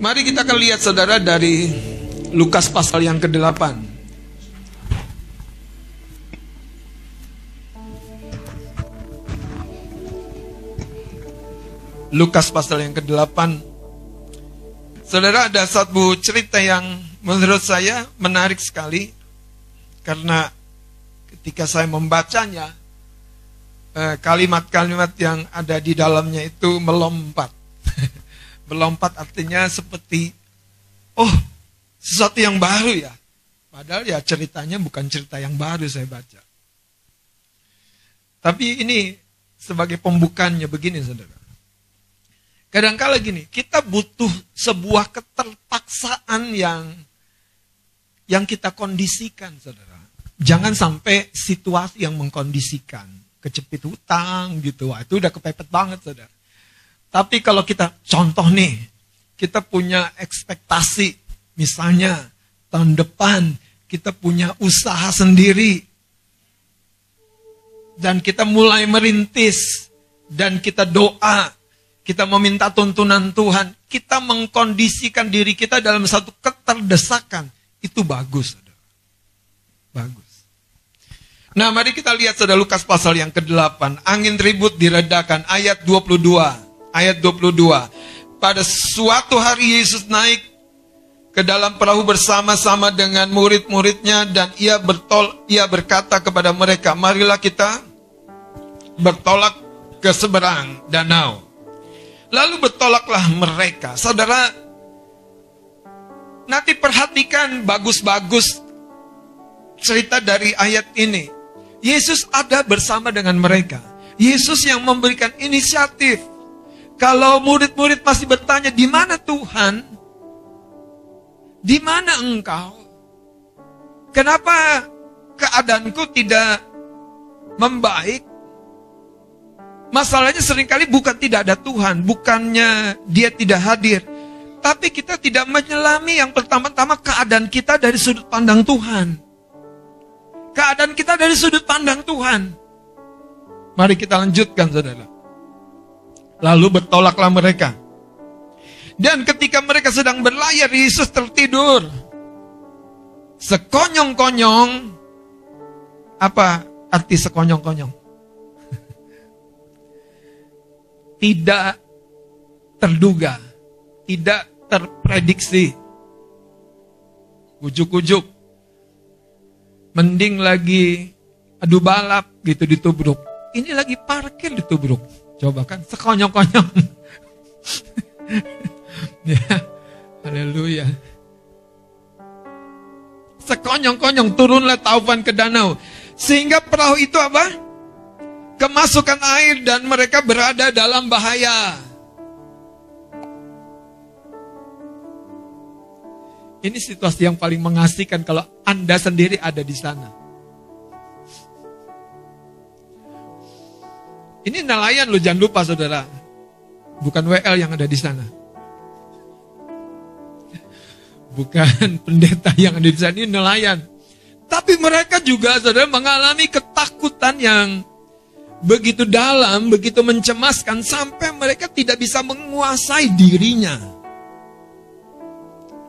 Mari kita akan lihat saudara dari Lukas pasal yang ke-8. Lukas pasal yang ke-8. Saudara ada satu cerita yang menurut saya menarik sekali karena ketika saya membacanya eh, kalimat-kalimat yang ada di dalamnya itu melompat. melompat artinya seperti oh, sesuatu yang baru ya. Padahal ya ceritanya bukan cerita yang baru saya baca. Tapi ini sebagai pembukaannya begini saudara. Kadangkala gini, kita butuh sebuah keterpaksaan yang yang kita kondisikan, saudara. Jangan sampai situasi yang mengkondisikan, kecepit hutang gitu, wah itu udah kepepet banget, saudara. Tapi kalau kita contoh nih, kita punya ekspektasi, misalnya tahun depan kita punya usaha sendiri, dan kita mulai merintis, dan kita doa, kita meminta tuntunan Tuhan, kita mengkondisikan diri kita dalam satu keterdesakan, itu bagus. Bagus. Nah, mari kita lihat saudara Lukas pasal yang ke-8. Angin ribut diredakan ayat 22. Ayat 22. Pada suatu hari Yesus naik ke dalam perahu bersama-sama dengan murid-muridnya dan ia bertol ia berkata kepada mereka, "Marilah kita bertolak ke seberang danau." Lalu bertolaklah mereka. Saudara, nanti perhatikan bagus-bagus cerita dari ayat ini. Yesus ada bersama dengan mereka. Yesus yang memberikan inisiatif. Kalau murid-murid pasti bertanya, di mana Tuhan? Di mana engkau? Kenapa keadaanku tidak membaik? Masalahnya sering kali bukan tidak ada Tuhan, bukannya dia tidak hadir. Tapi kita tidak menyelami yang pertama-tama keadaan kita dari sudut pandang Tuhan. Keadaan kita dari sudut pandang Tuhan. Mari kita lanjutkan saudara. Lalu bertolaklah mereka. Dan ketika mereka sedang berlayar, Yesus tertidur. Sekonyong-konyong. Apa arti sekonyong-konyong? tidak terduga, tidak terprediksi. Ujuk-ujuk. Mending lagi adu balap gitu ditubruk. Ini lagi parkir ditubruk. Coba kan sekonyong-konyong. ya, haleluya. Sekonyong-konyong turunlah taufan ke danau. Sehingga perahu itu apa? kemasukan air dan mereka berada dalam bahaya. Ini situasi yang paling mengasihkan kalau Anda sendiri ada di sana. Ini nelayan loh, jangan lupa saudara. Bukan WL yang ada di sana. Bukan pendeta yang ada di sana, ini nelayan. Tapi mereka juga saudara mengalami ketakutan yang begitu dalam, begitu mencemaskan sampai mereka tidak bisa menguasai dirinya.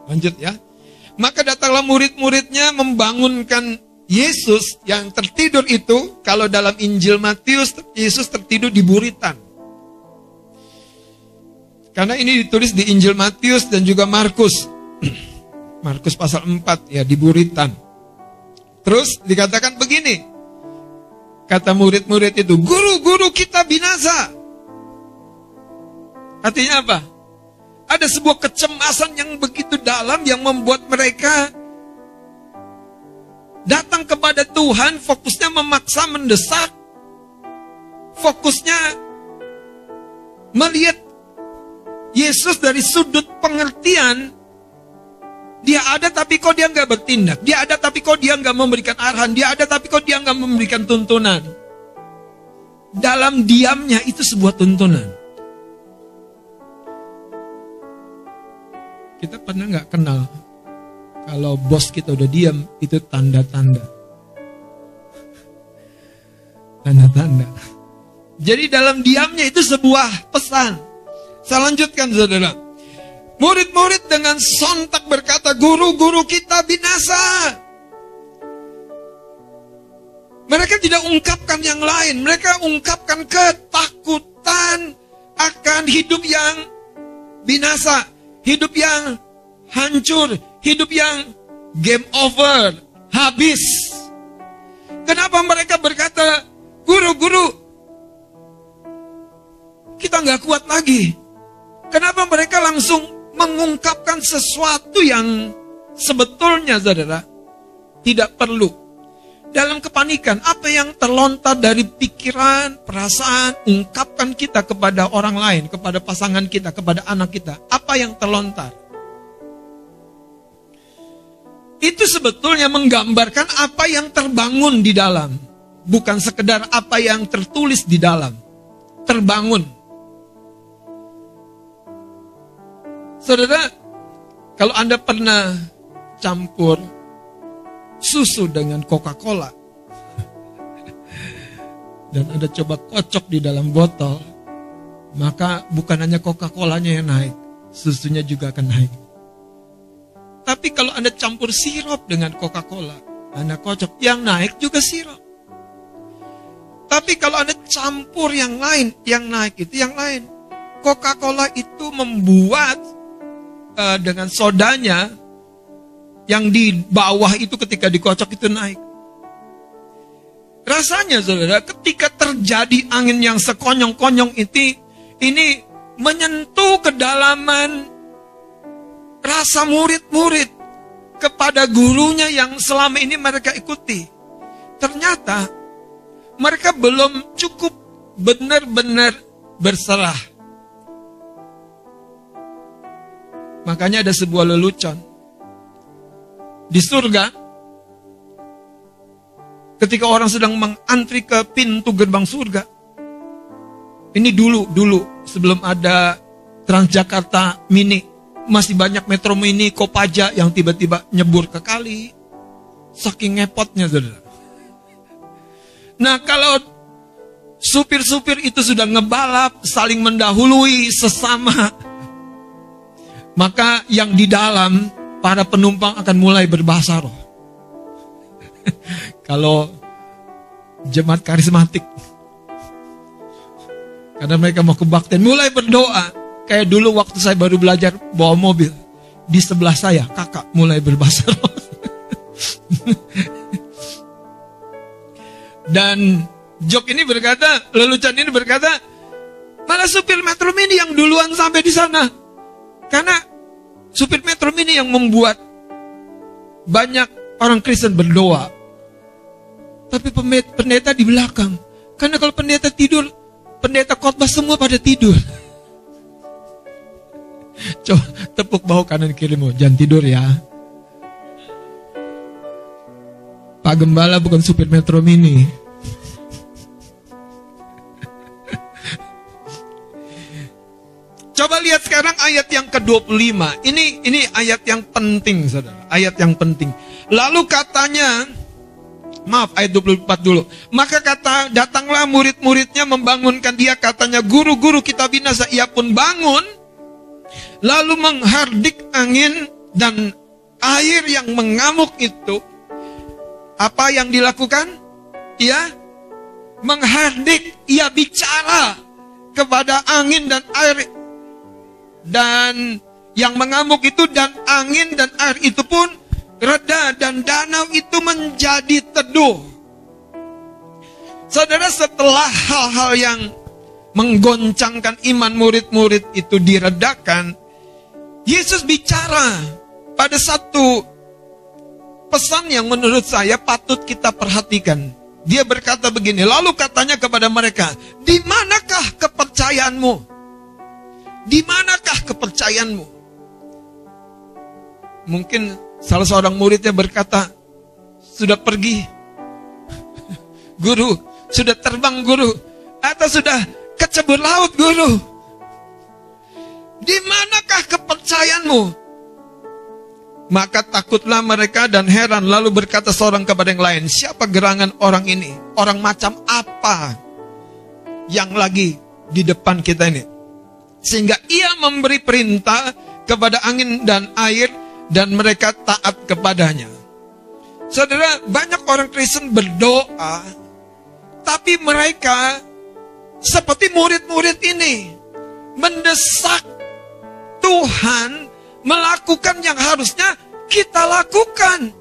Lanjut ya. Maka datanglah murid-muridnya membangunkan Yesus yang tertidur itu, kalau dalam Injil Matius, Yesus tertidur di buritan. Karena ini ditulis di Injil Matius dan juga Markus. Markus pasal 4 ya di buritan. Terus dikatakan begini, Kata murid-murid itu, guru-guru kita binasa. Artinya apa? Ada sebuah kecemasan yang begitu dalam yang membuat mereka datang kepada Tuhan, fokusnya memaksa mendesak. Fokusnya melihat Yesus dari sudut pengertian dia ada tapi kok dia nggak bertindak. Dia ada tapi kok dia nggak memberikan arahan. Dia ada tapi kok dia nggak memberikan tuntunan. Dalam diamnya itu sebuah tuntunan. Kita pernah nggak kenal kalau bos kita udah diam itu tanda-tanda. Tanda-tanda. Jadi dalam diamnya itu sebuah pesan. Saya lanjutkan saudara. Murid-murid dengan sontak berkata, guru-guru kita binasa. Mereka tidak ungkapkan yang lain, mereka ungkapkan ketakutan akan hidup yang binasa, hidup yang hancur, hidup yang game over, habis. Kenapa mereka berkata, guru-guru, kita nggak kuat lagi. Kenapa mereka langsung mengungkapkan sesuatu yang sebetulnya saudara tidak perlu. Dalam kepanikan, apa yang terlontar dari pikiran, perasaan, ungkapkan kita kepada orang lain, kepada pasangan kita, kepada anak kita. Apa yang terlontar? Itu sebetulnya menggambarkan apa yang terbangun di dalam. Bukan sekedar apa yang tertulis di dalam. Terbangun Saudara, kalau Anda pernah campur susu dengan Coca-Cola dan Anda coba kocok di dalam botol, maka bukan hanya Coca-Colanya yang naik, susunya juga akan naik. Tapi kalau Anda campur sirup dengan Coca-Cola, Anda kocok, yang naik juga sirup. Tapi kalau Anda campur yang lain, yang naik itu yang lain. Coca-Cola itu membuat uh, dengan sodanya yang di bawah itu ketika dikocok itu naik. Rasanya saudara, ketika terjadi angin yang sekonyong-konyong itu, ini menyentuh kedalaman rasa murid-murid kepada gurunya yang selama ini mereka ikuti. Ternyata mereka belum cukup benar-benar berserah. Makanya ada sebuah lelucon. Di surga, ketika orang sedang mengantri ke pintu gerbang surga, ini dulu, dulu, sebelum ada Transjakarta Mini, masih banyak Metro Mini, Kopaja yang tiba-tiba nyebur ke kali. Saking ngepotnya, saudara. Nah, kalau supir-supir itu sudah ngebalap, saling mendahului sesama, maka yang di dalam para penumpang akan mulai berbahasa roh. Kalau jemaat karismatik karena mereka mau kebaktian mulai berdoa kayak dulu waktu saya baru belajar bawa mobil di sebelah saya kakak mulai berbahasa roh dan Jok ini berkata lelucon ini berkata malah supir Metro Mini yang duluan sampai di sana karena supir metro mini yang membuat banyak orang Kristen berdoa. Tapi pendeta di belakang. Karena kalau pendeta tidur, pendeta khotbah semua pada tidur. Coba tepuk bahu kanan kirimu, jangan tidur ya. Pak Gembala bukan supir metro mini. Coba lihat sekarang ayat yang ke-25. Ini ini ayat yang penting, Saudara. Ayat yang penting. Lalu katanya Maaf, ayat 24 dulu. Maka kata, datanglah murid-muridnya membangunkan dia. Katanya, guru-guru kita binasa. Ia pun bangun. Lalu menghardik angin dan air yang mengamuk itu. Apa yang dilakukan? Ia menghardik, ia bicara kepada angin dan air dan yang mengamuk itu dan angin dan air itu pun reda dan danau itu menjadi teduh. Saudara setelah hal-hal yang menggoncangkan iman murid-murid itu diredakan, Yesus bicara pada satu pesan yang menurut saya patut kita perhatikan. Dia berkata begini, lalu katanya kepada mereka, di manakah kepercayaanmu? Di manakah kepercayaanmu? Mungkin salah seorang muridnya berkata, sudah pergi. Guru, sudah terbang guru. Atau sudah kecebur laut guru. Di manakah kepercayaanmu? Maka takutlah mereka dan heran lalu berkata seorang kepada yang lain, siapa gerangan orang ini? Orang macam apa yang lagi di depan kita ini? Sehingga ia memberi perintah kepada angin dan air dan mereka taat kepadanya. Saudara, banyak orang Kristen berdoa, tapi mereka seperti murid-murid ini mendesak Tuhan melakukan yang harusnya kita lakukan.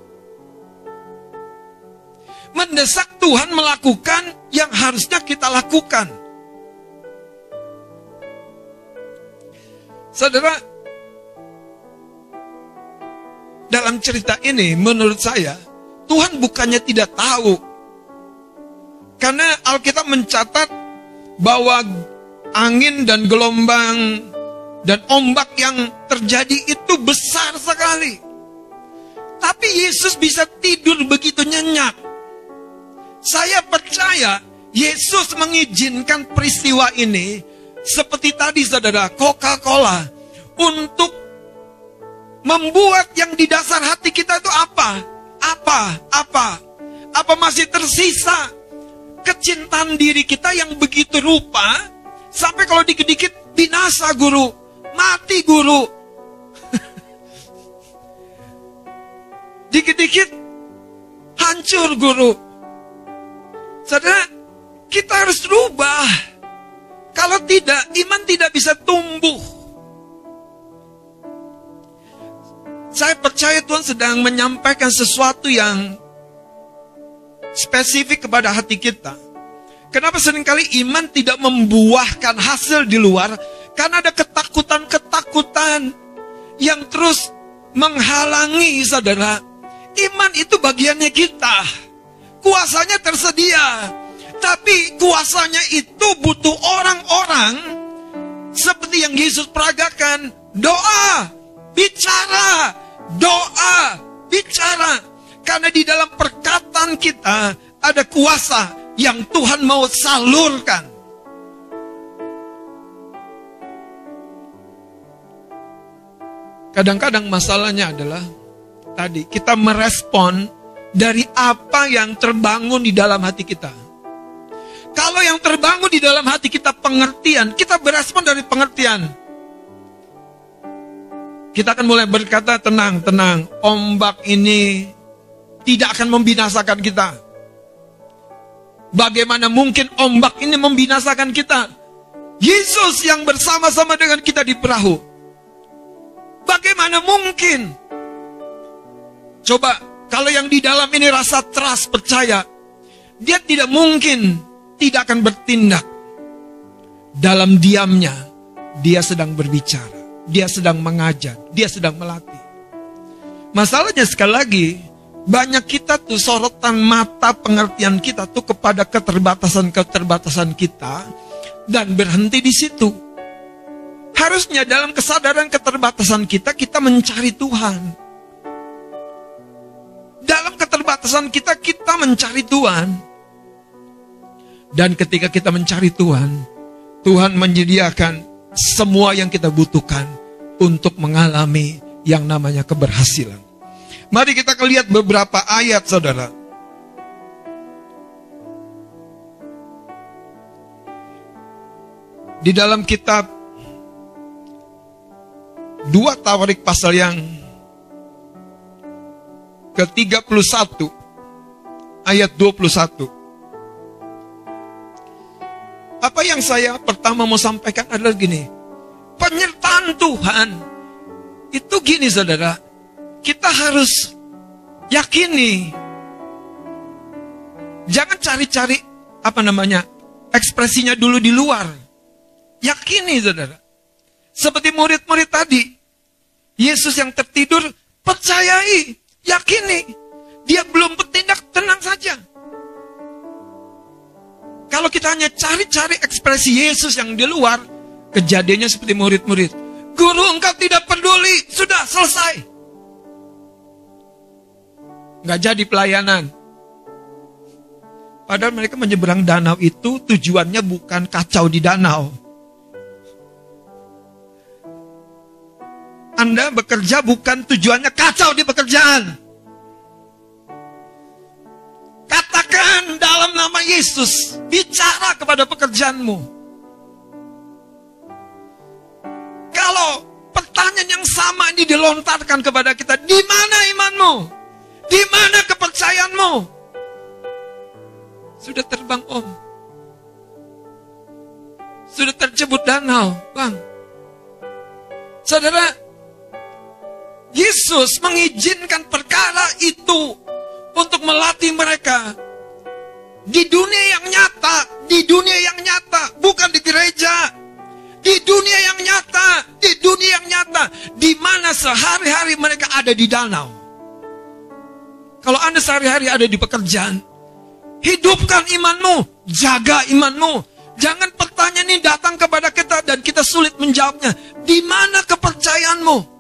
Mendesak Tuhan melakukan yang harusnya kita lakukan. Saudara, dalam cerita ini menurut saya Tuhan bukannya tidak tahu. Karena Alkitab mencatat bahwa angin dan gelombang dan ombak yang terjadi itu besar sekali. Tapi Yesus bisa tidur begitu nyenyak. Saya percaya Yesus mengizinkan peristiwa ini seperti tadi saudara Coca-Cola untuk membuat yang di dasar hati kita itu apa? Apa? Apa? Apa masih tersisa kecintaan diri kita yang begitu rupa sampai kalau dikit-dikit binasa guru, mati guru. dikit-dikit hancur guru. Saudara, kita harus rubah. Kalau tidak, iman tidak bisa tumbuh. Saya percaya Tuhan sedang menyampaikan sesuatu yang spesifik kepada hati kita. Kenapa sering kali iman tidak membuahkan hasil di luar? Karena ada ketakutan-ketakutan yang terus menghalangi saudara. Iman itu bagiannya kita. Kuasanya tersedia. Tapi kuasanya itu butuh orang-orang seperti yang Yesus peragakan. Doa, bicara, doa, bicara. Karena di dalam perkataan kita ada kuasa yang Tuhan mau salurkan. Kadang-kadang masalahnya adalah tadi kita merespon dari apa yang terbangun di dalam hati kita. Kalau yang terbangun di dalam hati kita pengertian, kita berespon dari pengertian. Kita akan mulai berkata tenang, tenang. Ombak ini tidak akan membinasakan kita. Bagaimana mungkin ombak ini membinasakan kita? Yesus yang bersama-sama dengan kita di perahu. Bagaimana mungkin? Coba, kalau yang di dalam ini rasa trust, percaya. Dia tidak mungkin tidak akan bertindak. Dalam diamnya, dia sedang berbicara dia sedang mengajar, dia sedang melatih. Masalahnya sekali lagi, banyak kita tuh sorotan mata pengertian kita tuh kepada keterbatasan-keterbatasan kita dan berhenti di situ. Harusnya dalam kesadaran keterbatasan kita, kita mencari Tuhan. Dalam keterbatasan kita, kita mencari Tuhan. Dan ketika kita mencari Tuhan, Tuhan menyediakan semua yang kita butuhkan untuk mengalami yang namanya keberhasilan. Mari kita lihat beberapa ayat saudara. Di dalam kitab dua Tawarik pasal yang ke-31 ayat 21. Apa yang saya pertama mau sampaikan adalah gini. Penyertaan Tuhan itu gini saudara. Kita harus yakini. Jangan cari-cari apa namanya ekspresinya dulu di luar. Yakini saudara. Seperti murid-murid tadi. Yesus yang tertidur percayai, yakini. Dia belum bertindak, tenang saja. Kalau kita hanya cari-cari ekspresi Yesus yang di luar, kejadiannya seperti murid-murid. Guru engkau tidak peduli, sudah selesai. Nggak jadi pelayanan. Padahal mereka menyeberang danau itu tujuannya bukan kacau di danau. Anda bekerja bukan tujuannya kacau di pekerjaan. Katakan dalam nama Yesus, bicara kepada pekerjaanmu. Kalau pertanyaan yang salah dilontarkan kepada kita. Di mana imanmu? Di mana kepercayaanmu? Sudah terbang om. Sudah tercebut danau, bang. Saudara, Yesus mengizinkan perkara itu untuk melatih mereka di dunia yang nyata, di dunia yang nyata, bukan di gereja. Di dunia yang nyata, di dunia yang nyata, di mana sehari-hari mereka ada di danau. Kalau Anda sehari-hari ada di pekerjaan, hidupkan imanmu, jaga imanmu. Jangan pertanyaan ini datang kepada kita dan kita sulit menjawabnya. Di mana kepercayaanmu?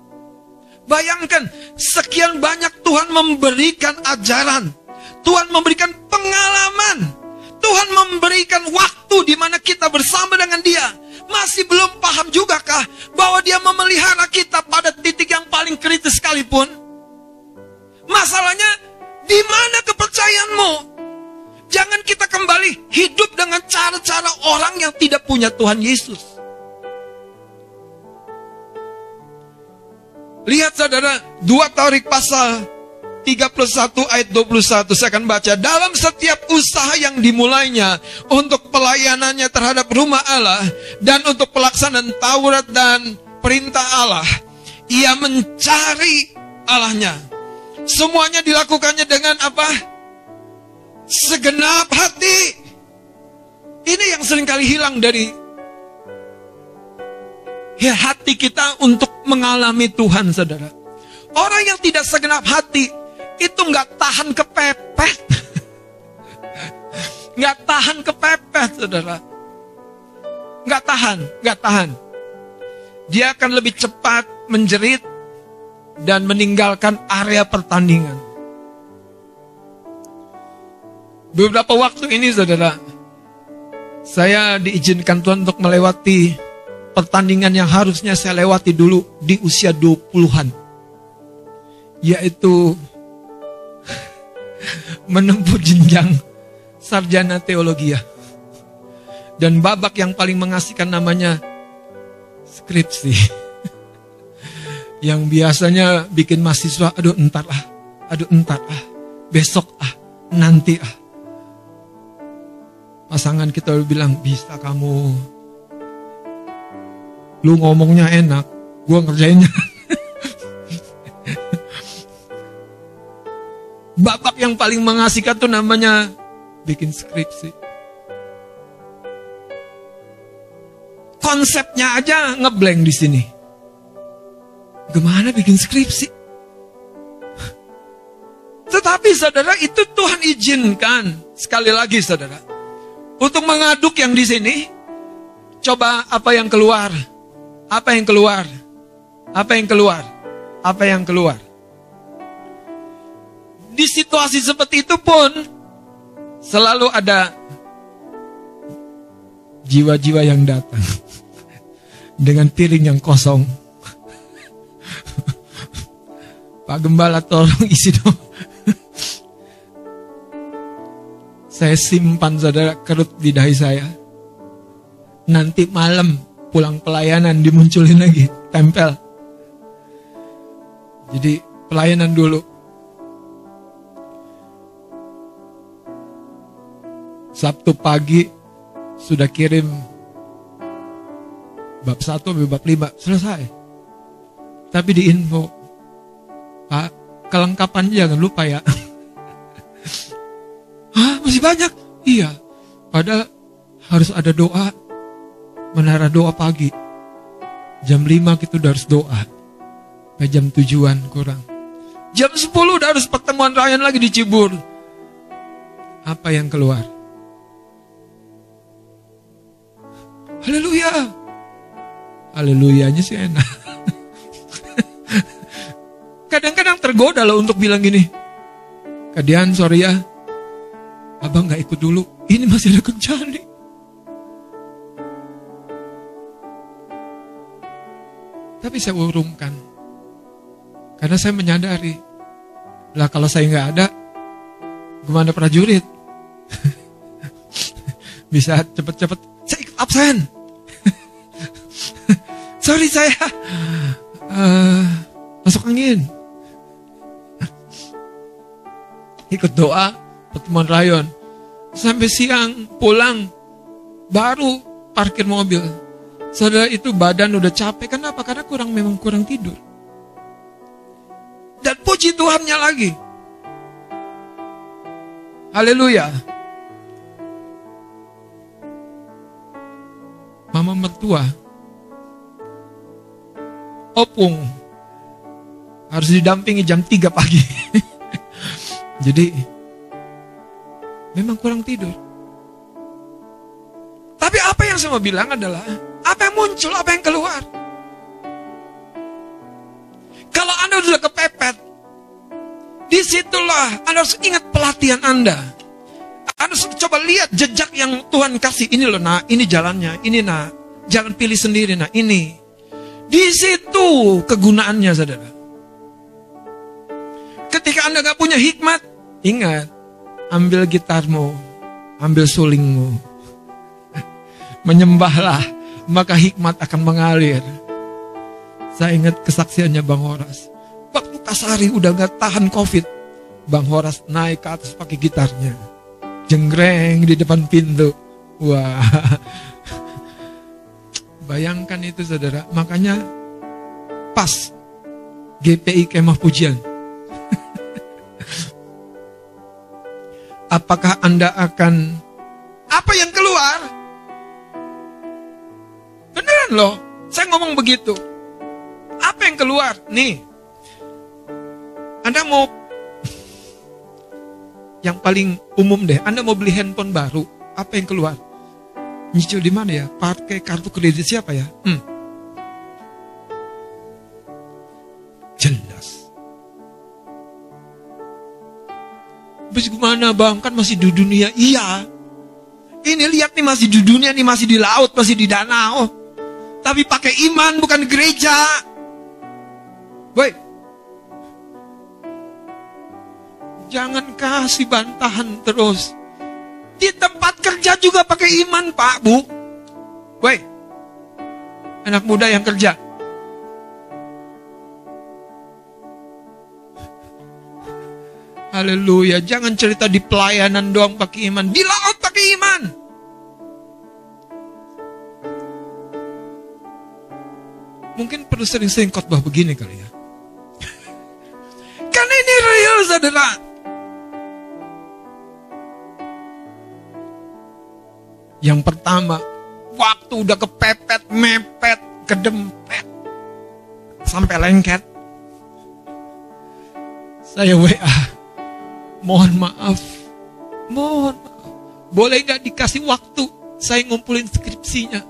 Bayangkan, sekian banyak Tuhan memberikan ajaran. Tuhan memberikan pengalaman. Tuhan memberikan waktu di mana kita bersama dengan dia masih belum paham juga kah bahwa dia memelihara kita pada titik yang paling kritis sekalipun? Masalahnya, di mana kepercayaanmu? Jangan kita kembali hidup dengan cara-cara orang yang tidak punya Tuhan Yesus. Lihat saudara, dua Taurik pasal 31 ayat 21 saya akan baca. Dalam setiap usaha yang dimulainya untuk pelayanannya terhadap rumah Allah dan untuk pelaksanaan Taurat dan perintah Allah ia mencari Allahnya. Semuanya dilakukannya dengan apa? Segenap hati. Ini yang sering kali hilang dari hati kita untuk mengalami Tuhan saudara orang yang tidak segenap hati itu nggak tahan kepepet. Nggak tahan kepepet, saudara. Nggak tahan, nggak tahan. Dia akan lebih cepat menjerit dan meninggalkan area pertandingan. Beberapa waktu ini, saudara, saya diizinkan Tuhan untuk melewati pertandingan yang harusnya saya lewati dulu di usia 20-an. Yaitu menempuh jenjang sarjana teologi ya. Dan babak yang paling mengasihkan namanya skripsi. yang biasanya bikin mahasiswa, aduh entar ah, aduh entar ah, besok ah, nanti ah. Pasangan kita bilang, bisa kamu. Lu ngomongnya enak, gua ngerjainnya babak yang paling mengasihkan tuh namanya bikin skripsi. Konsepnya aja ngeblank di sini. Gimana bikin skripsi? Tetapi saudara itu Tuhan izinkan sekali lagi saudara untuk mengaduk yang di sini. Coba apa yang keluar? Apa yang keluar? Apa yang keluar? Apa yang keluar? di situasi seperti itu pun selalu ada jiwa-jiwa yang datang dengan piring yang kosong. Pak Gembala tolong isi dong. saya simpan saudara kerut di dahi saya. Nanti malam pulang pelayanan dimunculin lagi, tempel. Jadi pelayanan dulu, Sabtu pagi sudah kirim bab satu bab lima selesai. Tapi di info, Pak, kelengkapan jangan lupa ya. Hah, masih banyak? Iya. Padahal harus ada doa, menara doa pagi. Jam 5 kita udah harus doa. Sampai jam tujuan kurang. Jam 10 udah harus pertemuan Ryan lagi di Cibur. Apa yang keluar? Haleluya. Haleluyanya sih enak. Kadang-kadang tergoda loh untuk bilang gini. Kadian sorry ya. Abang gak ikut dulu. Ini masih ada kencani. Tapi saya urungkan. Karena saya menyadari. Lah kalau saya nggak ada, gimana prajurit? Bisa cepet-cepet absen. Sorry saya. Uh, Masuk angin. Ikut doa, pertemuan rayon. Sampai siang pulang, baru parkir mobil. Saudara itu badan udah capek, kenapa? Karena kurang memang kurang tidur. Dan puji Tuhannya lagi. Haleluya. Mama mertua opung harus didampingi jam 3 pagi. Jadi memang kurang tidur. Tapi apa yang saya mau bilang adalah apa yang muncul, apa yang keluar. Kalau Anda sudah kepepet, di situlah Anda harus ingat pelatihan Anda. Anda harus coba lihat jejak yang Tuhan kasih. Ini loh, nah, ini jalannya, ini nah, jangan pilih sendiri, nah, ini. Di situ kegunaannya, saudara. Ketika Anda gak punya hikmat, ingat, ambil gitarmu, ambil sulingmu. Menyembahlah, maka hikmat akan mengalir. Saya ingat kesaksiannya Bang Horas. Waktu Kasari udah gak tahan COVID, Bang Horas naik ke atas pakai gitarnya. Jenggreng di depan pintu. Wah, Bayangkan itu saudara. Makanya pas GPI kemah pujian. Apakah Anda akan apa yang keluar? Beneran loh. Saya ngomong begitu. Apa yang keluar? Nih. Anda mau yang paling umum deh, Anda mau beli handphone baru, apa yang keluar? Nyicil di mana ya? Pakai kartu kredit siapa ya? Hmm. Jelas. Terus gimana bang? Kan masih di dunia. Iya. Ini lihat nih masih di dunia nih masih di laut, masih di danau. Tapi pakai iman bukan gereja. Boy. Jangan kasih bantahan terus. Di tempat kerja juga pakai iman, Pak, Bu. Woi, anak muda yang kerja. Haleluya, jangan cerita di pelayanan doang pakai iman, di laut pakai iman. Mungkin perlu sering-sering khotbah begini kali ya. Karena ini real, saudara. Yang pertama, waktu udah kepepet, mepet, kedempet, sampai lengket. Saya WA, mohon maaf, mohon maaf. Boleh gak dikasih waktu saya ngumpulin skripsinya?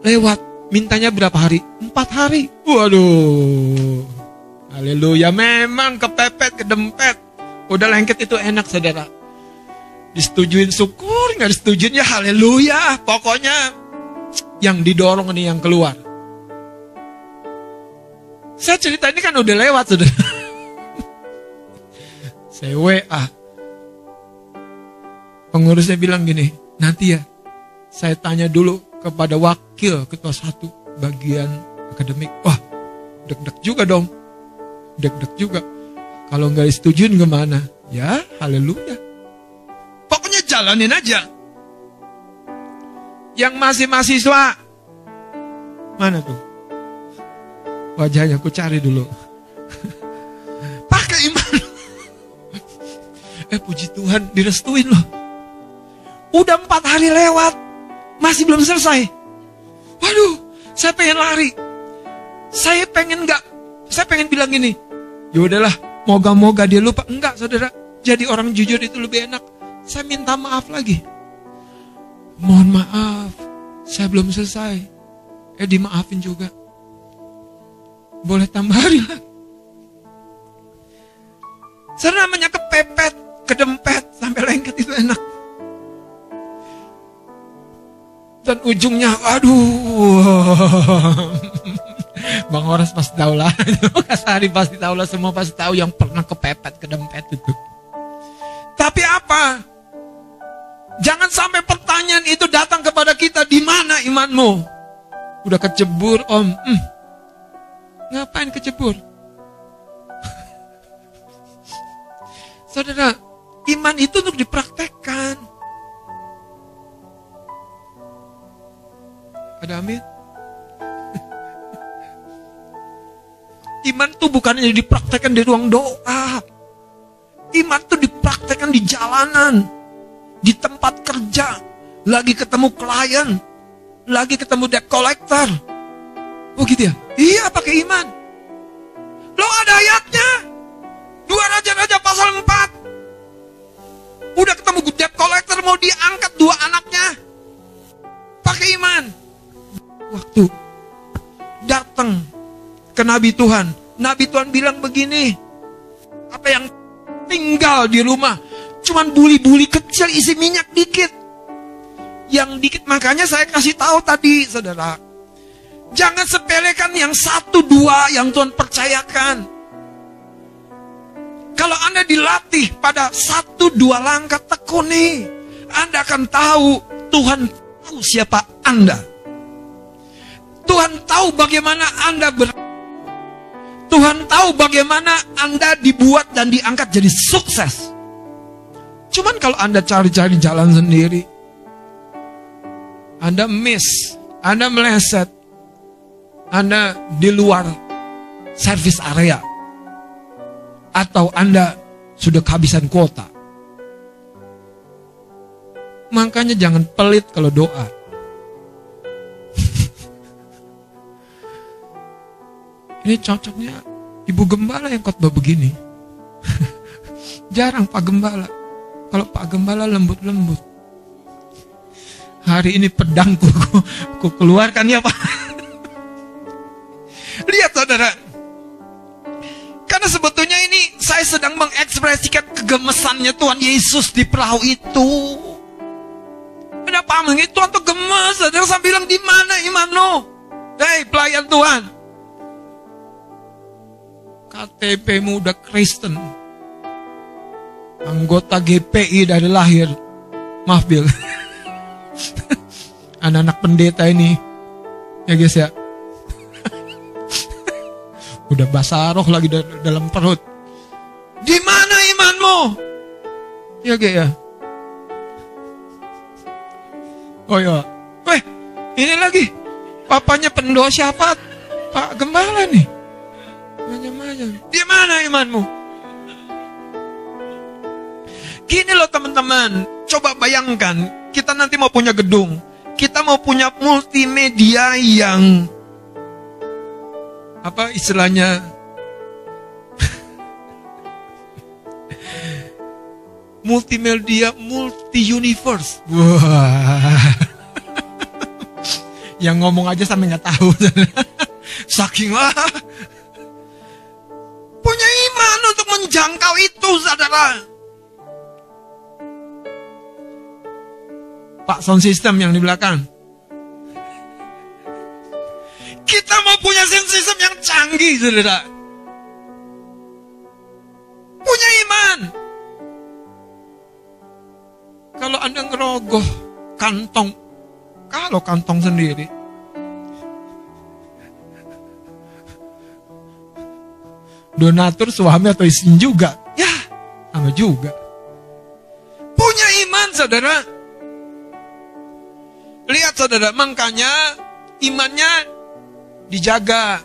Lewat, mintanya berapa hari? Empat hari. Waduh, haleluya, memang kepepet, kedempet. Udah lengket itu enak saudara. Disetujuin syukur, nggak disetujuin ya haleluya. Pokoknya yang didorong nih yang keluar. Saya cerita ini kan udah lewat sudah. Saya WA. Pengurusnya bilang gini, nanti ya saya tanya dulu kepada wakil ketua satu bagian akademik. Wah, deg-deg juga dong. Deg-deg juga. Kalau nggak disetujuin gimana? Ya, haleluya jalanin aja. Yang masih mahasiswa, mana tuh? Wajahnya aku cari dulu. Pakai iman. eh puji Tuhan direstuin loh. Udah empat hari lewat, masih belum selesai. Waduh, saya pengen lari. Saya pengen nggak, saya pengen bilang gini. Ya udahlah, moga-moga dia lupa. Enggak, saudara. Jadi orang jujur itu lebih enak. Saya minta maaf lagi. Mohon maaf, saya belum selesai. Eh dimaafin juga. Boleh tambah hari lagi. Saya namanya kepepet, kedempet, sampai lengket itu enak. dan ujungnya aduh. Bang Horas pasti tahu lah. Kasari pasti tahu lah. Semua pasti tahu yang pernah kepepet kedempet itu. Tapi apa? Jangan sampai pertanyaan itu datang kepada kita di mana imanmu? Udah kecebur om. Hmm. ngapain kecebur? Saudara iman itu untuk dipraktekkan. Ada amin? Iman itu bukan hanya dipraktekkan di ruang doa. Iman itu dipraktekkan di jalanan, di tempat kerja, lagi ketemu klien, lagi ketemu debt collector. Oh gitu ya? Iya pakai iman. Lo ada ayatnya. Dua Raja-Raja pasal 4. Udah ketemu debt collector mau diangkat dua anaknya. Pakai iman. Waktu datang ke Nabi Tuhan. Nabi Tuhan bilang begini. Apa yang tinggal di rumah. Cuman buli-buli kecil isi minyak dikit. Yang dikit makanya saya kasih tahu tadi saudara. Jangan sepelekan yang satu dua yang Tuhan percayakan. Kalau Anda dilatih pada satu dua langkah tekuni, Anda akan tahu Tuhan tahu siapa Anda. Tuhan tahu bagaimana Anda ber Tuhan tahu bagaimana Anda dibuat dan diangkat jadi sukses. Cuman kalau Anda cari-cari jalan sendiri, Anda miss, Anda meleset, Anda di luar service area, atau Anda sudah kehabisan kuota. Makanya jangan pelit kalau doa. Ini cocoknya ibu gembala yang khotbah begini. Jarang Pak Gembala. Kalau Pak Gembala lembut-lembut. Hari ini pedangku ku, ku keluarkan ya Pak. Lihat saudara. Karena sebetulnya ini saya sedang mengekspresikan kegemesannya Tuhan Yesus di perahu itu. Kenapa itu Tuhan tuh gemes? Saudara saya bilang di mana imanmu? Hei pelayan Tuhan. KTP-mu udah Kristen. Anggota GPI dari lahir. Maaf Bill. Anak-anak pendeta ini. Ya guys ya. udah basaroh lagi dalam perut. Di mana imanmu? Ya guys ya. Oh ya. Weh, ini lagi. Papanya pendoa siapa? Pak Gembala nih. Macam-macam. Di mana imanmu? Gini loh teman-teman, coba bayangkan, kita nanti mau punya gedung, kita mau punya multimedia yang apa istilahnya multimedia multi universe. Wah. yang ngomong aja sampai nggak tahu. Saking lah untuk menjangkau itu, saudara. Pak sound system yang di belakang. Kita mau punya sound system yang canggih, saudara. Punya iman. Kalau Anda ngerogoh kantong, kalau kantong sendiri, donatur suami atau istri juga. Ya, sama juga. Punya iman saudara. Lihat saudara, makanya imannya dijaga.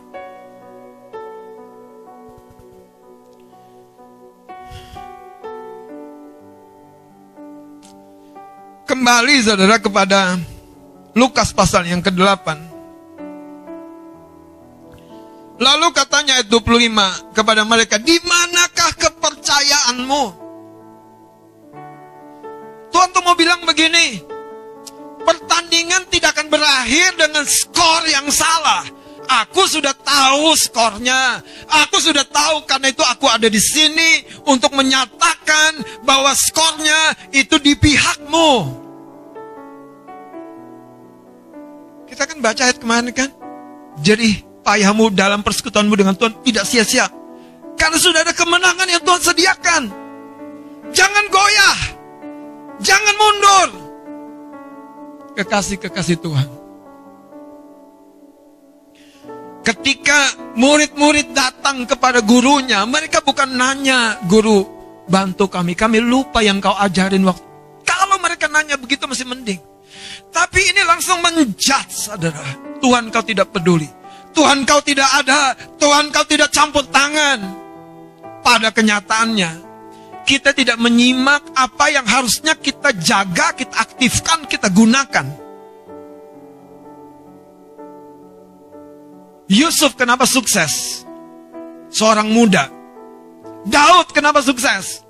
Kembali saudara kepada Lukas pasal yang ke-8. Lalu katanya ayat 25 kepada mereka, di manakah kepercayaanmu? Tuhan tuh mau bilang begini, pertandingan tidak akan berakhir dengan skor yang salah. Aku sudah tahu skornya. Aku sudah tahu karena itu aku ada di sini untuk menyatakan bahwa skornya itu di pihakmu. Kita kan baca ayat kemarin kan? Jadi payahmu dalam persekutuanmu dengan Tuhan tidak sia-sia. Karena sudah ada kemenangan yang Tuhan sediakan. Jangan goyah. Jangan mundur. Kekasih-kekasih Tuhan. Ketika murid-murid datang kepada gurunya, mereka bukan nanya, guru, bantu kami. Kami lupa yang kau ajarin waktu. Kalau mereka nanya begitu masih mending. Tapi ini langsung menjudge, saudara. Tuhan kau tidak peduli. Tuhan kau tidak ada. Tuhan kau tidak campur tangan. Pada kenyataannya, kita tidak menyimak apa yang harusnya kita jaga, kita aktifkan, kita gunakan. Yusuf kenapa sukses? Seorang muda. Daud kenapa sukses?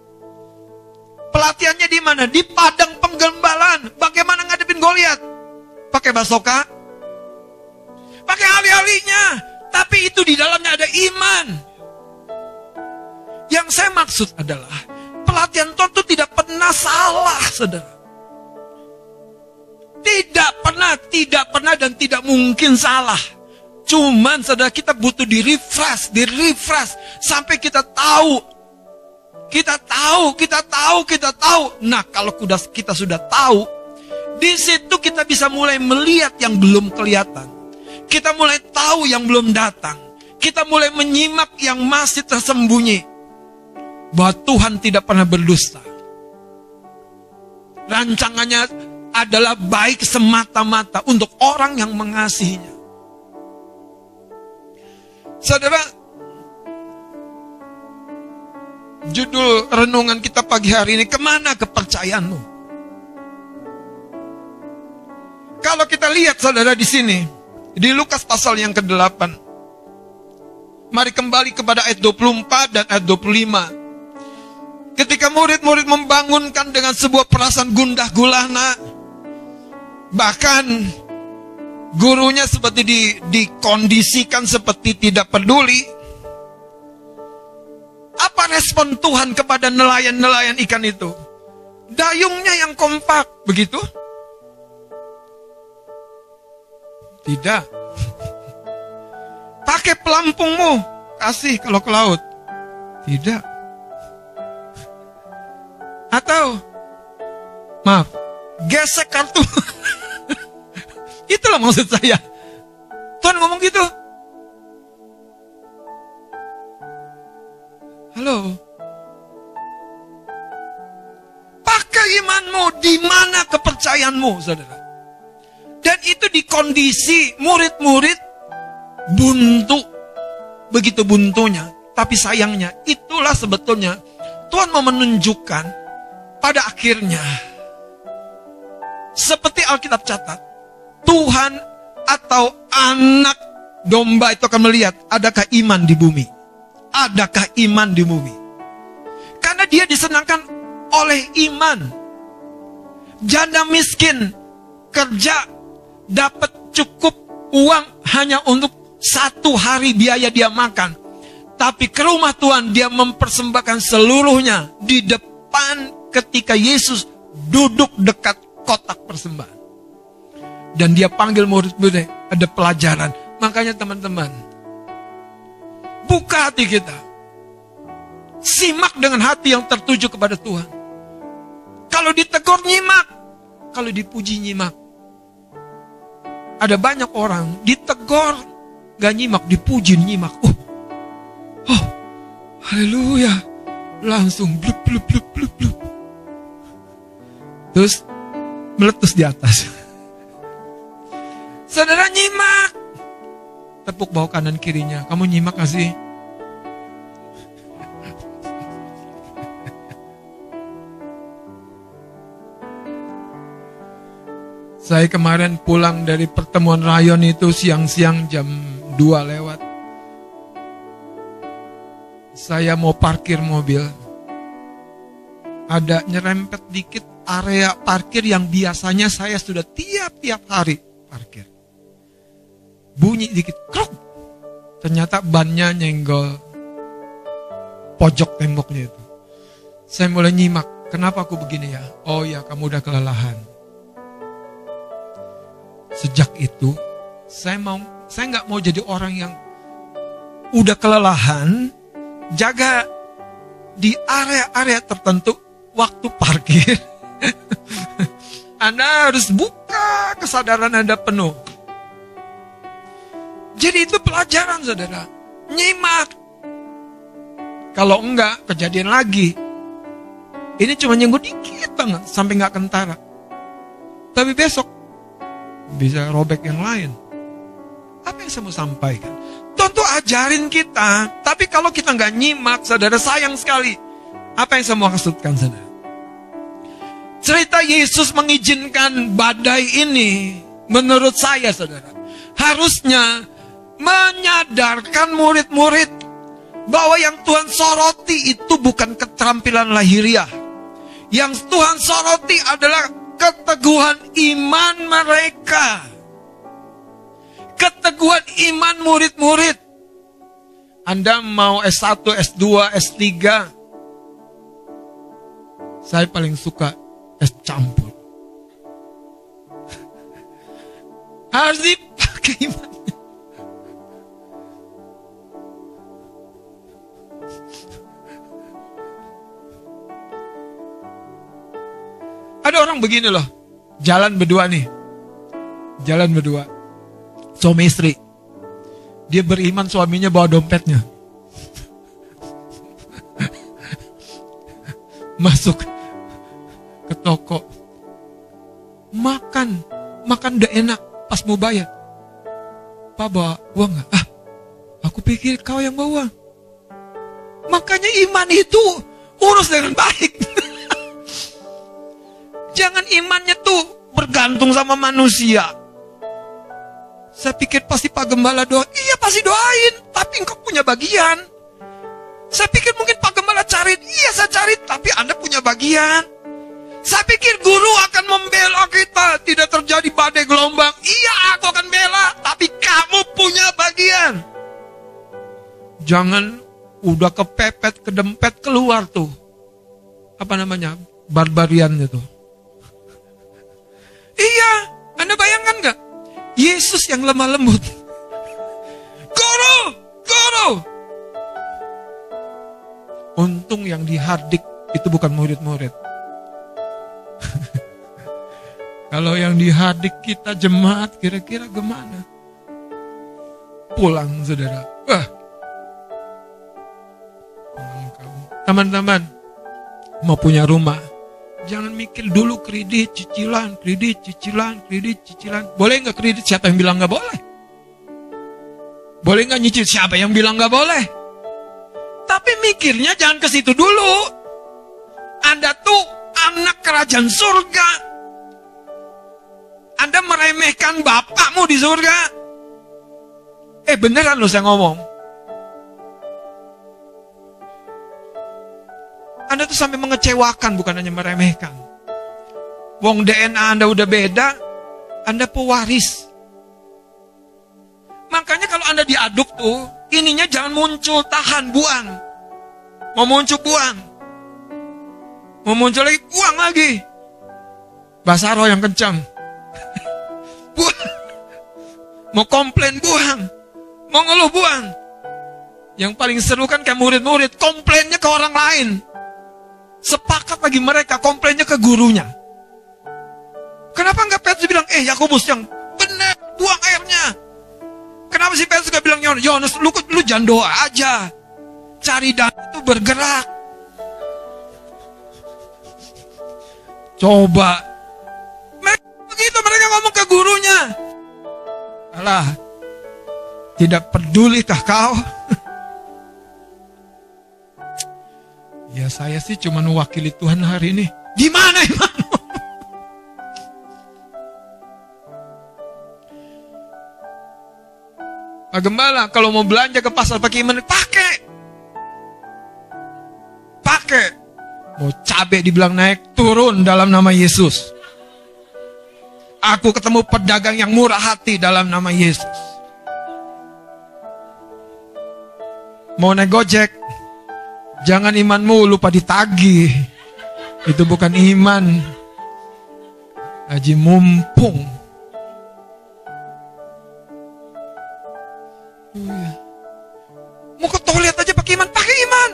Pelatihannya di mana? Di padang penggembalaan. Bagaimana ngadepin Goliat? Pakai basoka? Pakai ahli-ahlinya. Tapi itu di dalamnya ada iman. Yang saya maksud adalah pelatihan Tuhan itu tidak pernah salah, saudara. Tidak pernah, tidak pernah dan tidak mungkin salah. Cuman saudara kita butuh di refresh, di refresh sampai kita tahu. Kita tahu, kita tahu, kita tahu. Nah, kalau kita sudah tahu, di situ kita bisa mulai melihat yang belum kelihatan. Kita mulai tahu yang belum datang. Kita mulai menyimak yang masih tersembunyi. Bahwa Tuhan tidak pernah berdusta. Rancangannya adalah baik semata-mata untuk orang yang mengasihinya. Saudara, judul renungan kita pagi hari ini, ke mana kepercayaanmu? Kalau kita lihat saudara di sini, di Lukas pasal yang ke-8, mari kembali kepada ayat 24 dan ayat 25. Ketika murid-murid membangunkan dengan sebuah perasaan gundah gulana, bahkan Gurunya seperti di, dikondisikan seperti tidak peduli. Apa respon Tuhan kepada nelayan-nelayan ikan itu? Dayungnya yang kompak, begitu? Tidak. Pakai pelampungmu, kasih kalau ke laut. Tidak. Atau, maaf, gesek kartu. Itulah maksud saya. Tuhan ngomong gitu. Halo. Pakai imanmu, di mana kepercayaanmu, saudara? Dan itu di kondisi murid-murid buntu. Begitu buntunya. Tapi sayangnya, itulah sebetulnya Tuhan mau menunjukkan pada akhirnya. Seperti Alkitab catat, Tuhan atau anak domba itu akan melihat adakah iman di bumi. Adakah iman di bumi. Karena dia disenangkan oleh iman. Janda miskin kerja dapat cukup uang hanya untuk satu hari biaya dia makan. Tapi ke rumah Tuhan dia mempersembahkan seluruhnya di depan ketika Yesus duduk dekat kotak persembahan. Dan dia panggil murid-muridnya, ada pelajaran. Makanya teman-teman, buka hati kita. Simak dengan hati yang tertuju kepada Tuhan. Kalau ditegur nyimak, kalau dipuji nyimak. Ada banyak orang ditegur gak nyimak, dipuji nyimak. Oh, oh, haleluya. Langsung blub blub blub blub blub. Terus meletus di atas. Saudara nyimak. Tepuk bawah kanan kirinya. Kamu nyimak gak sih? Saya kemarin pulang dari pertemuan rayon itu siang-siang jam 2 lewat. Saya mau parkir mobil. Ada nyerempet dikit area parkir yang biasanya saya sudah tiap-tiap hari parkir. Bunyi dikit krok ternyata bannya nyenggol pojok temboknya itu. Saya mulai nyimak kenapa aku begini ya? Oh ya kamu udah kelelahan sejak itu saya mau saya nggak mau jadi orang yang udah kelelahan jaga di area-area tertentu waktu parkir Anda harus buka kesadaran Anda penuh jadi itu pelajaran saudara. Nyimak. Kalau enggak, kejadian lagi. Ini cuma nyenggol dikit banget sampai nggak kentara. Tapi besok bisa robek yang lain. Apa yang saya mau sampaikan? Tentu ajarin kita, tapi kalau kita nggak nyimak, saudara sayang sekali. Apa yang saya mau maksudkan, saudara? Cerita Yesus mengizinkan badai ini, menurut saya, saudara, harusnya menyadarkan murid-murid bahwa yang Tuhan soroti itu bukan keterampilan lahiriah. Yang Tuhan soroti adalah keteguhan iman mereka. Keteguhan iman murid-murid. Anda mau S1, S2, S3. Saya paling suka es campur. Harus dipakai iman. Ada orang begini loh, jalan berdua nih, jalan berdua, suami istri. Dia beriman suaminya bawa dompetnya. Masuk ke toko. Makan, makan udah enak pas mau bayar. Pak bawa uang gak? Ah, aku pikir kau yang bawa. Makanya iman itu urus dengan baik. Jangan imannya tuh bergantung sama manusia. Saya pikir pasti Pak Gembala doa. Iya pasti doain. Tapi engkau punya bagian. Saya pikir mungkin Pak Gembala cari. Iya saya cari. Tapi Anda punya bagian. Saya pikir guru akan membela kita. Tidak terjadi badai gelombang. Iya aku akan bela. Tapi kamu punya bagian. Jangan udah kepepet, kedempet keluar tuh. Apa namanya? Barbarian itu. Yesus yang lemah lembut. Guru, guru. Untung yang dihardik itu bukan murid-murid. Kalau yang dihardik kita jemaat kira-kira gimana? Pulang saudara. Wah. Teman-teman, mau punya rumah, Jangan mikir dulu kredit, cicilan, kredit, cicilan, kredit, cicilan. Boleh nggak kredit? Siapa yang bilang nggak boleh? Boleh nggak nyicil? Siapa yang bilang nggak boleh? Tapi mikirnya jangan ke situ dulu. Anda tuh anak kerajaan surga. Anda meremehkan bapakmu di surga. Eh beneran loh saya ngomong. Anda tuh sampai mengecewakan bukan hanya meremehkan. Wong DNA Anda udah beda, Anda pewaris. Makanya kalau Anda diaduk tuh, ininya jangan muncul, tahan, buang. Mau muncul, buang. Mau muncul lagi, buang lagi. Bahasa roh yang kencang. buang. Mau komplain, buang. Mau ngeluh, buang. Yang paling seru kan kayak murid-murid, komplainnya ke orang lain. Sepakat lagi mereka komplainnya ke gurunya. Kenapa nggak Petrus bilang, eh Yakobus yang benar buang airnya. Kenapa sih Petrus gak bilang Yohanes, lu, lu jangan doa aja. Cari dan itu bergerak. Coba. Mereka begitu mereka ngomong ke gurunya. Alah, tidak pedulikah kau? Ya saya sih cuma mewakili Tuhan hari ini. Di mana imanmu? Pak Gembala, kalau mau belanja ke pasar pakai iman, pakai. Pakai. Mau cabai dibilang naik, turun dalam nama Yesus. Aku ketemu pedagang yang murah hati dalam nama Yesus. Mau naik gojek, Jangan imanmu lupa ditagih. Itu bukan iman. Haji mumpung. Oh iya. Mau ke toilet aja pakai iman, pakai iman.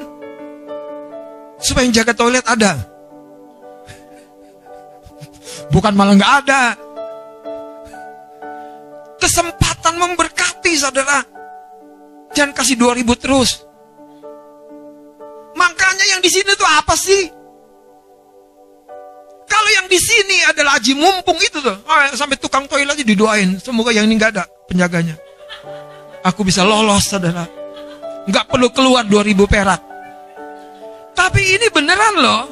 Supaya yang jaga toilet ada. Bukan malah nggak ada. Kesempatan memberkati saudara. Jangan kasih 2000 terus. Makanya yang di sini tuh apa sih? yang di sini adalah aji mumpung itu tuh. Oh, sampai tukang toilet aja didoain. Semoga yang ini nggak ada penjaganya. Aku bisa lolos, saudara. Nggak perlu keluar 2000 perak. Tapi ini beneran loh.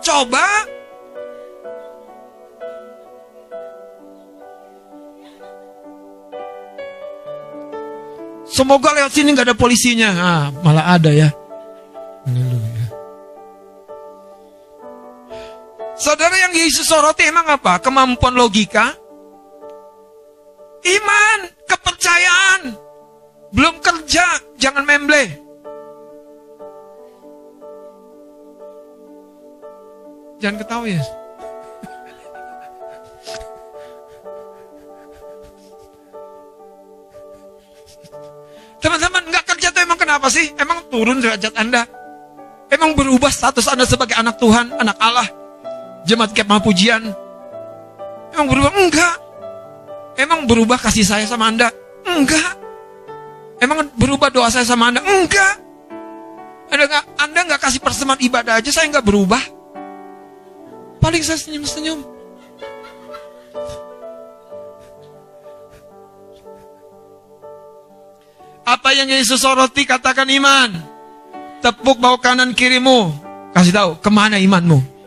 Coba Semoga lewat sini nggak ada polisinya. Ah, malah ada ya. Soroti emang apa? Kemampuan logika? Iman, kepercayaan. Belum kerja, jangan memble. Jangan ketawa ya. Teman-teman, nggak kerja tuh emang kenapa sih? Emang turun derajat Anda? Emang berubah status Anda sebagai anak Tuhan, anak Allah? Jemaat kemah pujian? Emang berubah? Enggak. Emang berubah kasih saya sama Anda? Enggak. Emang berubah doa saya sama Anda? Enggak. Anda nggak Anda nggak kasih persembahan ibadah aja, saya nggak berubah. Paling saya senyum-senyum. Apa yang Yesus soroti katakan iman. Tepuk bawah kanan kirimu. Kasih tahu ke mana imanmu.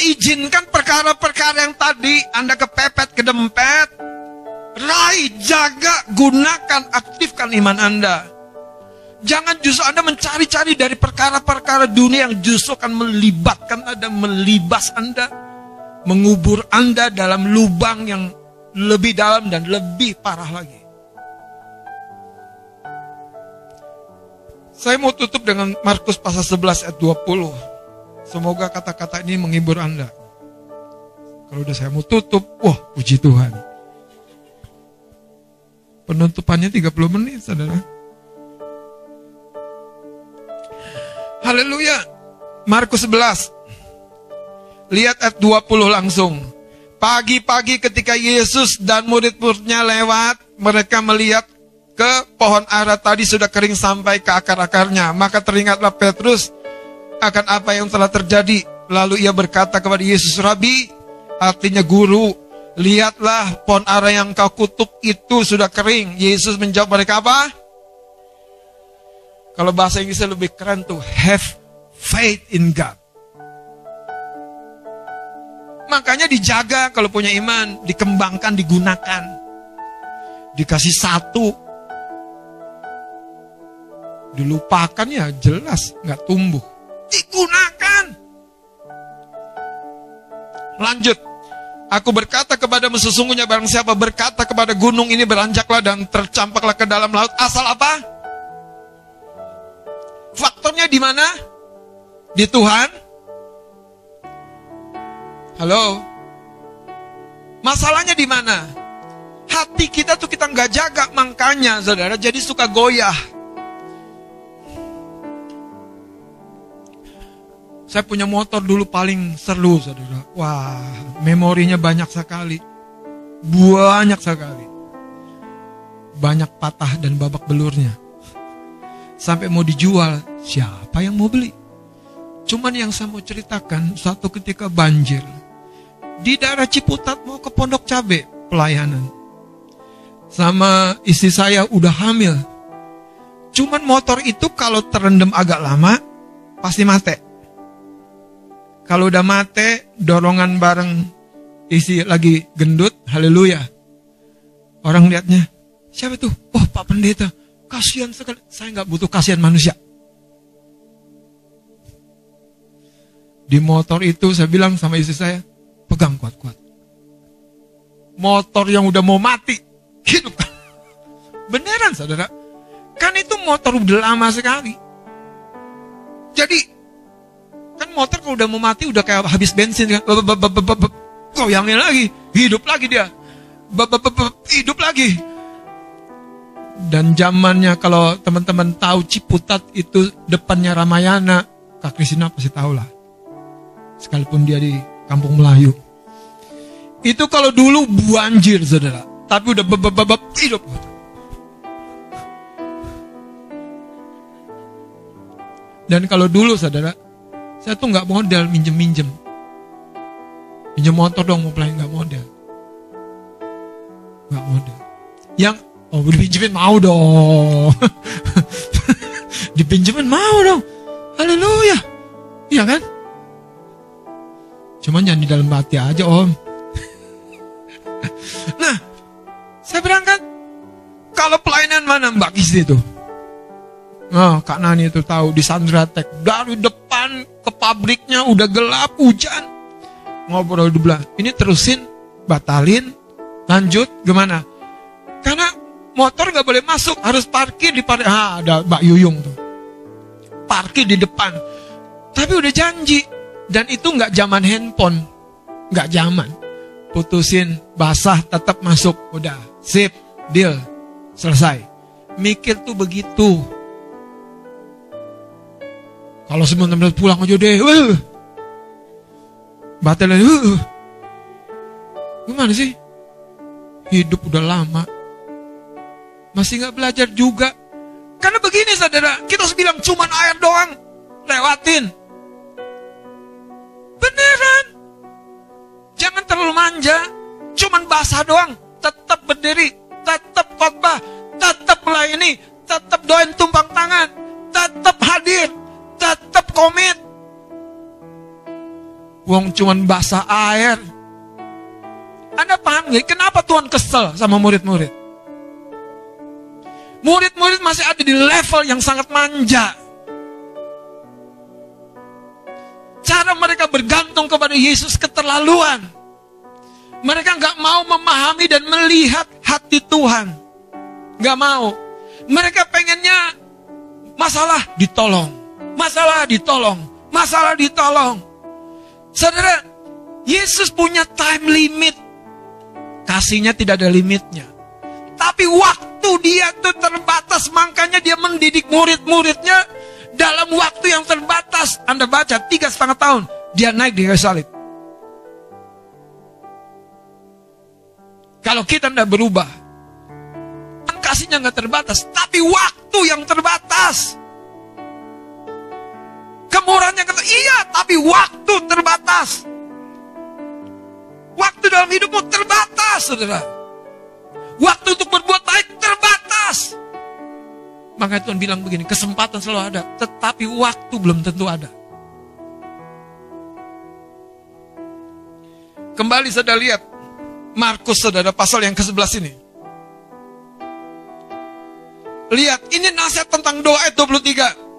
Izinkan perkara-perkara yang tadi Anda kepepet, kedempet, raih, jaga, gunakan, aktifkan iman Anda. Jangan justru Anda mencari-cari dari perkara-perkara dunia yang justru akan melibatkan Anda, melibas Anda mengubur Anda dalam lubang yang lebih dalam dan lebih parah lagi. Saya mau tutup dengan Markus pasal 11 ayat 20. Semoga kata-kata ini menghibur Anda. Kalau udah saya mau tutup, wah puji Tuhan. Penutupannya 30 menit, saudara. Haleluya. Markus 11 Lihat ayat 20 langsung. Pagi-pagi ketika Yesus dan murid-muridnya lewat, mereka melihat ke pohon ara tadi sudah kering sampai ke akar-akarnya. Maka teringatlah Petrus akan apa yang telah terjadi. Lalu ia berkata kepada Yesus, Rabi, artinya guru, lihatlah pohon ara yang kau kutuk itu sudah kering. Yesus menjawab mereka apa? Kalau bahasa Inggrisnya lebih keren tuh, have faith in God. Makanya dijaga kalau punya iman, dikembangkan, digunakan. Dikasih satu. Dilupakan ya jelas nggak tumbuh. Digunakan. Lanjut. Aku berkata kepadamu sesungguhnya barang siapa berkata kepada gunung ini beranjaklah dan tercampaklah ke dalam laut. Asal apa? Faktornya di mana? Di Tuhan Halo? Masalahnya di mana? Hati kita tuh kita nggak jaga, makanya saudara jadi suka goyah. Saya punya motor dulu paling seru saudara. Wah, memorinya banyak sekali. Banyak sekali. Banyak patah dan babak belurnya. Sampai mau dijual, siapa yang mau beli? Cuman yang saya mau ceritakan, suatu ketika banjir di daerah Ciputat mau ke Pondok Cabe pelayanan. Sama istri saya udah hamil. Cuman motor itu kalau terendam agak lama pasti mati. Kalau udah mati, dorongan bareng isi lagi gendut, haleluya. Orang lihatnya, siapa tuh? Oh Pak Pendeta, kasihan sekali. Saya nggak butuh kasihan manusia. Di motor itu saya bilang sama istri saya, Pegang kuat-kuat. Motor yang udah mau mati, hidup. Beneran saudara. Kan itu motor udah lama sekali. Jadi, kan motor kalau udah mau mati udah kayak habis bensin kan. Goyangin lagi, hidup lagi dia. Hidup lagi. Dan zamannya kalau teman-teman tahu Ciputat itu depannya Ramayana, Kak Kristina pasti tahu lah. Sekalipun dia di kampung Melayu. Itu kalau dulu banjir, saudara. Tapi udah hidup. Dan kalau dulu saudara, saya tuh nggak modal minjem-minjem. Minjem motor dong mau pelan nggak modal. Nggak modal. Yang oh dipinjemin mau dong. dipinjemin mau dong. Haleluya. Iya kan? Cuman jangan di dalam hati aja om. nah, saya berangkat. Kalau pelayanan mana Mbak Kisti itu? Nah, Kak Nani itu tahu di Sandratek. Dari depan ke pabriknya udah gelap, hujan. Ngobrol di belah. Ini terusin, batalin, lanjut, gimana? Karena motor nggak boleh masuk, harus parkir di parkir. Ah, ada Mbak Yuyung tuh. Parkir di depan. Tapi udah janji. Dan itu nggak zaman handphone. Nggak zaman. Putusin, basah, tetap masuk. Udah, sip, deal. Selesai. Mikir tuh begitu. Kalau sebentar pulang aja deh. Uh. Batal aja. Uh. Gimana sih? Hidup udah lama. Masih nggak belajar juga. Karena begini saudara, kita harus bilang cuman air doang. Lewatin. Beneran. Jangan terlalu manja. Cuman basah doang. Tetap berdiri tetap khotbah, tetap melayani, tetap doain tumpang tangan, tetap hadir, tetap komit. Wong cuman basah air. Anda paham gak? Kenapa Tuhan kesel sama murid-murid? Murid-murid masih ada di level yang sangat manja. Cara mereka bergantung kepada Yesus keterlaluan. Mereka nggak mau memahami dan melihat hati Tuhan. Nggak mau. Mereka pengennya masalah ditolong. Masalah ditolong. Masalah ditolong. Saudara, Yesus punya time limit. Kasihnya tidak ada limitnya. Tapi waktu dia itu terbatas. Makanya dia mendidik murid-muridnya dalam waktu yang terbatas. Anda baca tiga setengah tahun. Dia naik di salib. Kalau kita tidak berubah, kan kasihnya nggak terbatas, tapi waktu yang terbatas. Kemurahannya kata, iya, tapi waktu terbatas. Waktu dalam hidupmu terbatas, saudara. Waktu untuk berbuat baik terbatas. Maka Tuhan bilang begini, kesempatan selalu ada, tetapi waktu belum tentu ada. Kembali saudara lihat, Markus saudara pasal yang ke-11 ini. Lihat, ini nasihat tentang doa ayat 23.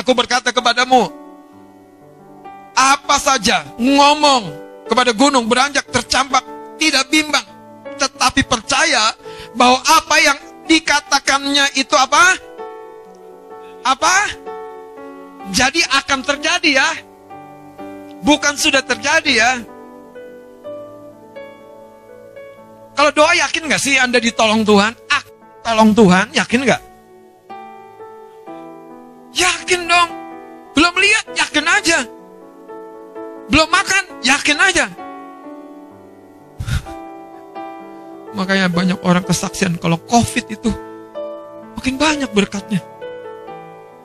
Aku berkata kepadamu, apa saja ngomong kepada gunung beranjak tercampak, tidak bimbang, tetapi percaya bahwa apa yang dikatakannya itu apa? Apa? Jadi akan terjadi ya. Bukan sudah terjadi ya. Kalau doa yakin gak sih Anda ditolong Tuhan? Ah, tolong Tuhan, yakin gak? Yakin dong. Belum lihat, yakin aja. Belum makan, yakin aja. Makanya banyak orang kesaksian kalau COVID itu makin banyak berkatnya.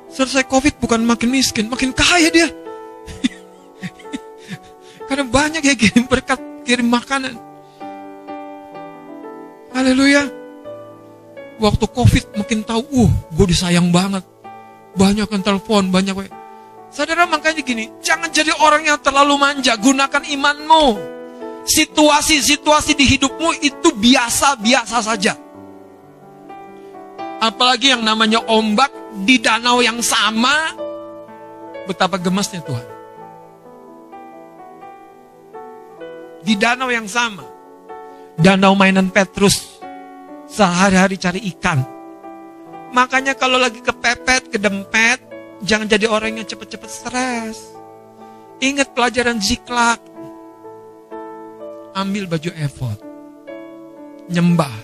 Selesai COVID bukan makin miskin, makin kaya dia. Karena banyak yang kirim berkat, kirim makanan. Haleluya. Waktu COVID mungkin tahu, uh, gue disayang banget. Banyak yang telepon, banyak. Saudara makanya gini, jangan jadi orang yang terlalu manja, gunakan imanmu. Situasi-situasi di hidupmu itu biasa-biasa saja. Apalagi yang namanya ombak di danau yang sama, betapa gemasnya Tuhan. Di danau yang sama, danau mainan Petrus. Sehari-hari cari ikan. Makanya kalau lagi kepepet, kedempet, jangan jadi orang yang cepet-cepet stres. Ingat pelajaran ziklak. Ambil baju efod. Nyembah.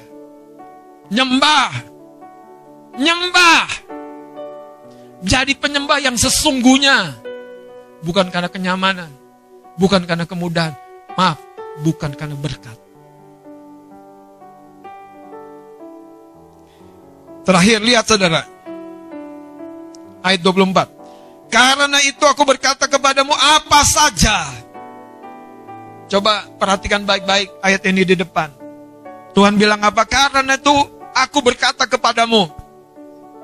Nyembah. Nyembah. Jadi penyembah yang sesungguhnya. Bukan karena kenyamanan. Bukan karena kemudahan. Maaf, bukan karena berkat. Terakhir lihat saudara. Ayat 24. Karena itu aku berkata kepadamu apa saja. Coba perhatikan baik-baik ayat ini di depan. Tuhan bilang apa? Karena itu aku berkata kepadamu.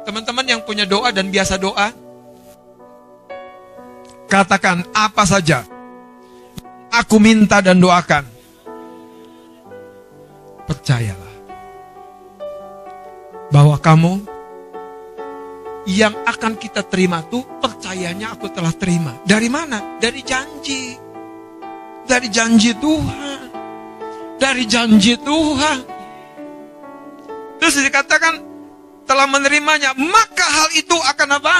Teman-teman yang punya doa dan biasa doa, katakan apa saja. Aku minta dan doakan. Percayalah kamu yang akan kita terima tuh percayanya aku telah terima. Dari mana? Dari janji. Dari janji Tuhan. Dari janji Tuhan. Terus dikatakan telah menerimanya, maka hal itu akan apa?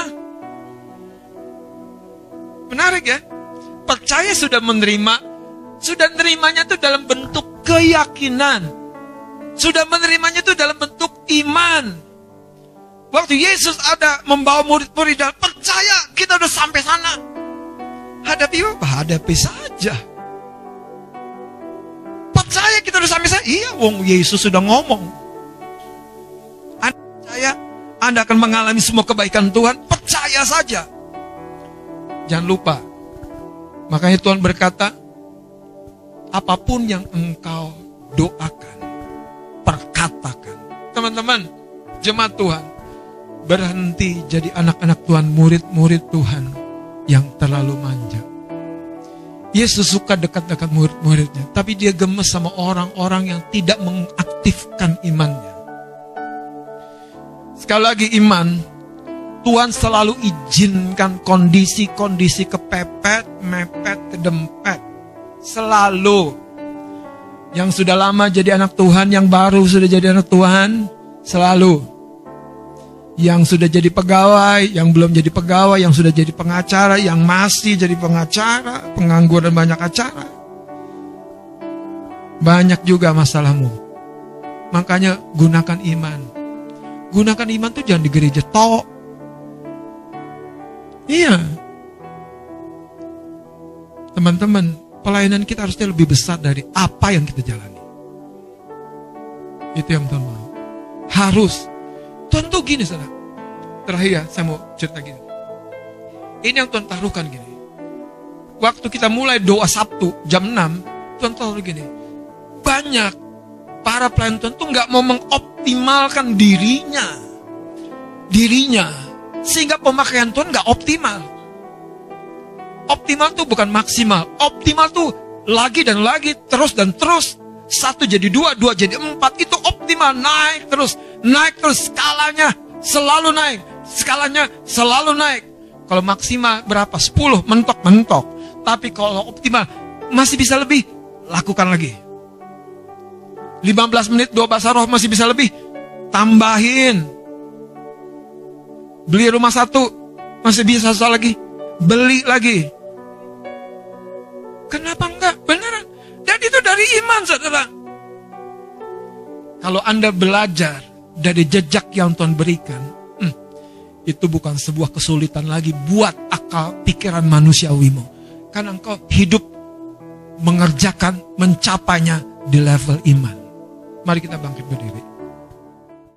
Menarik ya? Percaya sudah menerima, sudah menerimanya itu dalam bentuk keyakinan. Sudah menerimanya itu dalam bentuk iman. Waktu Yesus ada membawa murid-murid dan percaya kita udah sampai sana. Hadapi apa? Hadapi saja. Percaya kita udah sampai sana. Iya, wong Yesus sudah ngomong. Anda percaya Anda akan mengalami semua kebaikan Tuhan. Percaya saja. Jangan lupa. Makanya Tuhan berkata, apa pun yang engkau doakan, perkatakan. Teman-teman, jemaat Tuhan, berhenti jadi anak-anak Tuhan, murid-murid Tuhan yang terlalu manja. Yesus suka dekat-dekat murid-muridnya, tapi dia gemes sama orang-orang yang tidak mengaktifkan imannya. Sekali lagi iman, Tuhan selalu izinkan kondisi-kondisi kepepet, mepet, kedempet. Selalu. Yang sudah lama jadi anak Tuhan, yang baru sudah jadi anak Tuhan, selalu yang sudah jadi pegawai, yang belum jadi pegawai, yang sudah jadi pengacara, yang masih jadi pengacara, penganggur dan banyak acara. Banyak juga masalahmu. Makanya gunakan iman. Gunakan iman tuh jangan di gereja tok. Iya. Teman-teman, pelayanan kita harusnya lebih besar dari apa yang kita jalani. Itu yang Tuhan mau. Harus Tuhan tuh gini saudara. Terakhir ya, saya mau cerita gini. Ini yang Tuhan taruhkan gini. Waktu kita mulai doa Sabtu jam 6, Tuhan taruh gini. Banyak para pelayan Tuhan tuh nggak mau mengoptimalkan dirinya. Dirinya. Sehingga pemakaian Tuhan nggak optimal. Optimal tuh bukan maksimal. Optimal tuh lagi dan lagi, terus dan terus. Satu jadi dua, dua jadi empat. Itu optimal, naik terus naik terus skalanya selalu naik. Skalanya selalu naik. Kalau maksimal berapa? 10 mentok-mentok. Tapi kalau optimal masih bisa lebih, lakukan lagi. 15 menit dua bahasa roh masih bisa lebih, tambahin. Beli rumah satu, masih bisa satu lagi. Beli lagi. Kenapa enggak? Beneran. Dan itu dari iman, saudara. Kalau Anda belajar dari jejak yang Tuhan berikan, hmm, itu bukan sebuah kesulitan lagi buat akal pikiran manusiawimu. Karena engkau hidup mengerjakan, mencapainya di level iman. Mari kita bangkit berdiri.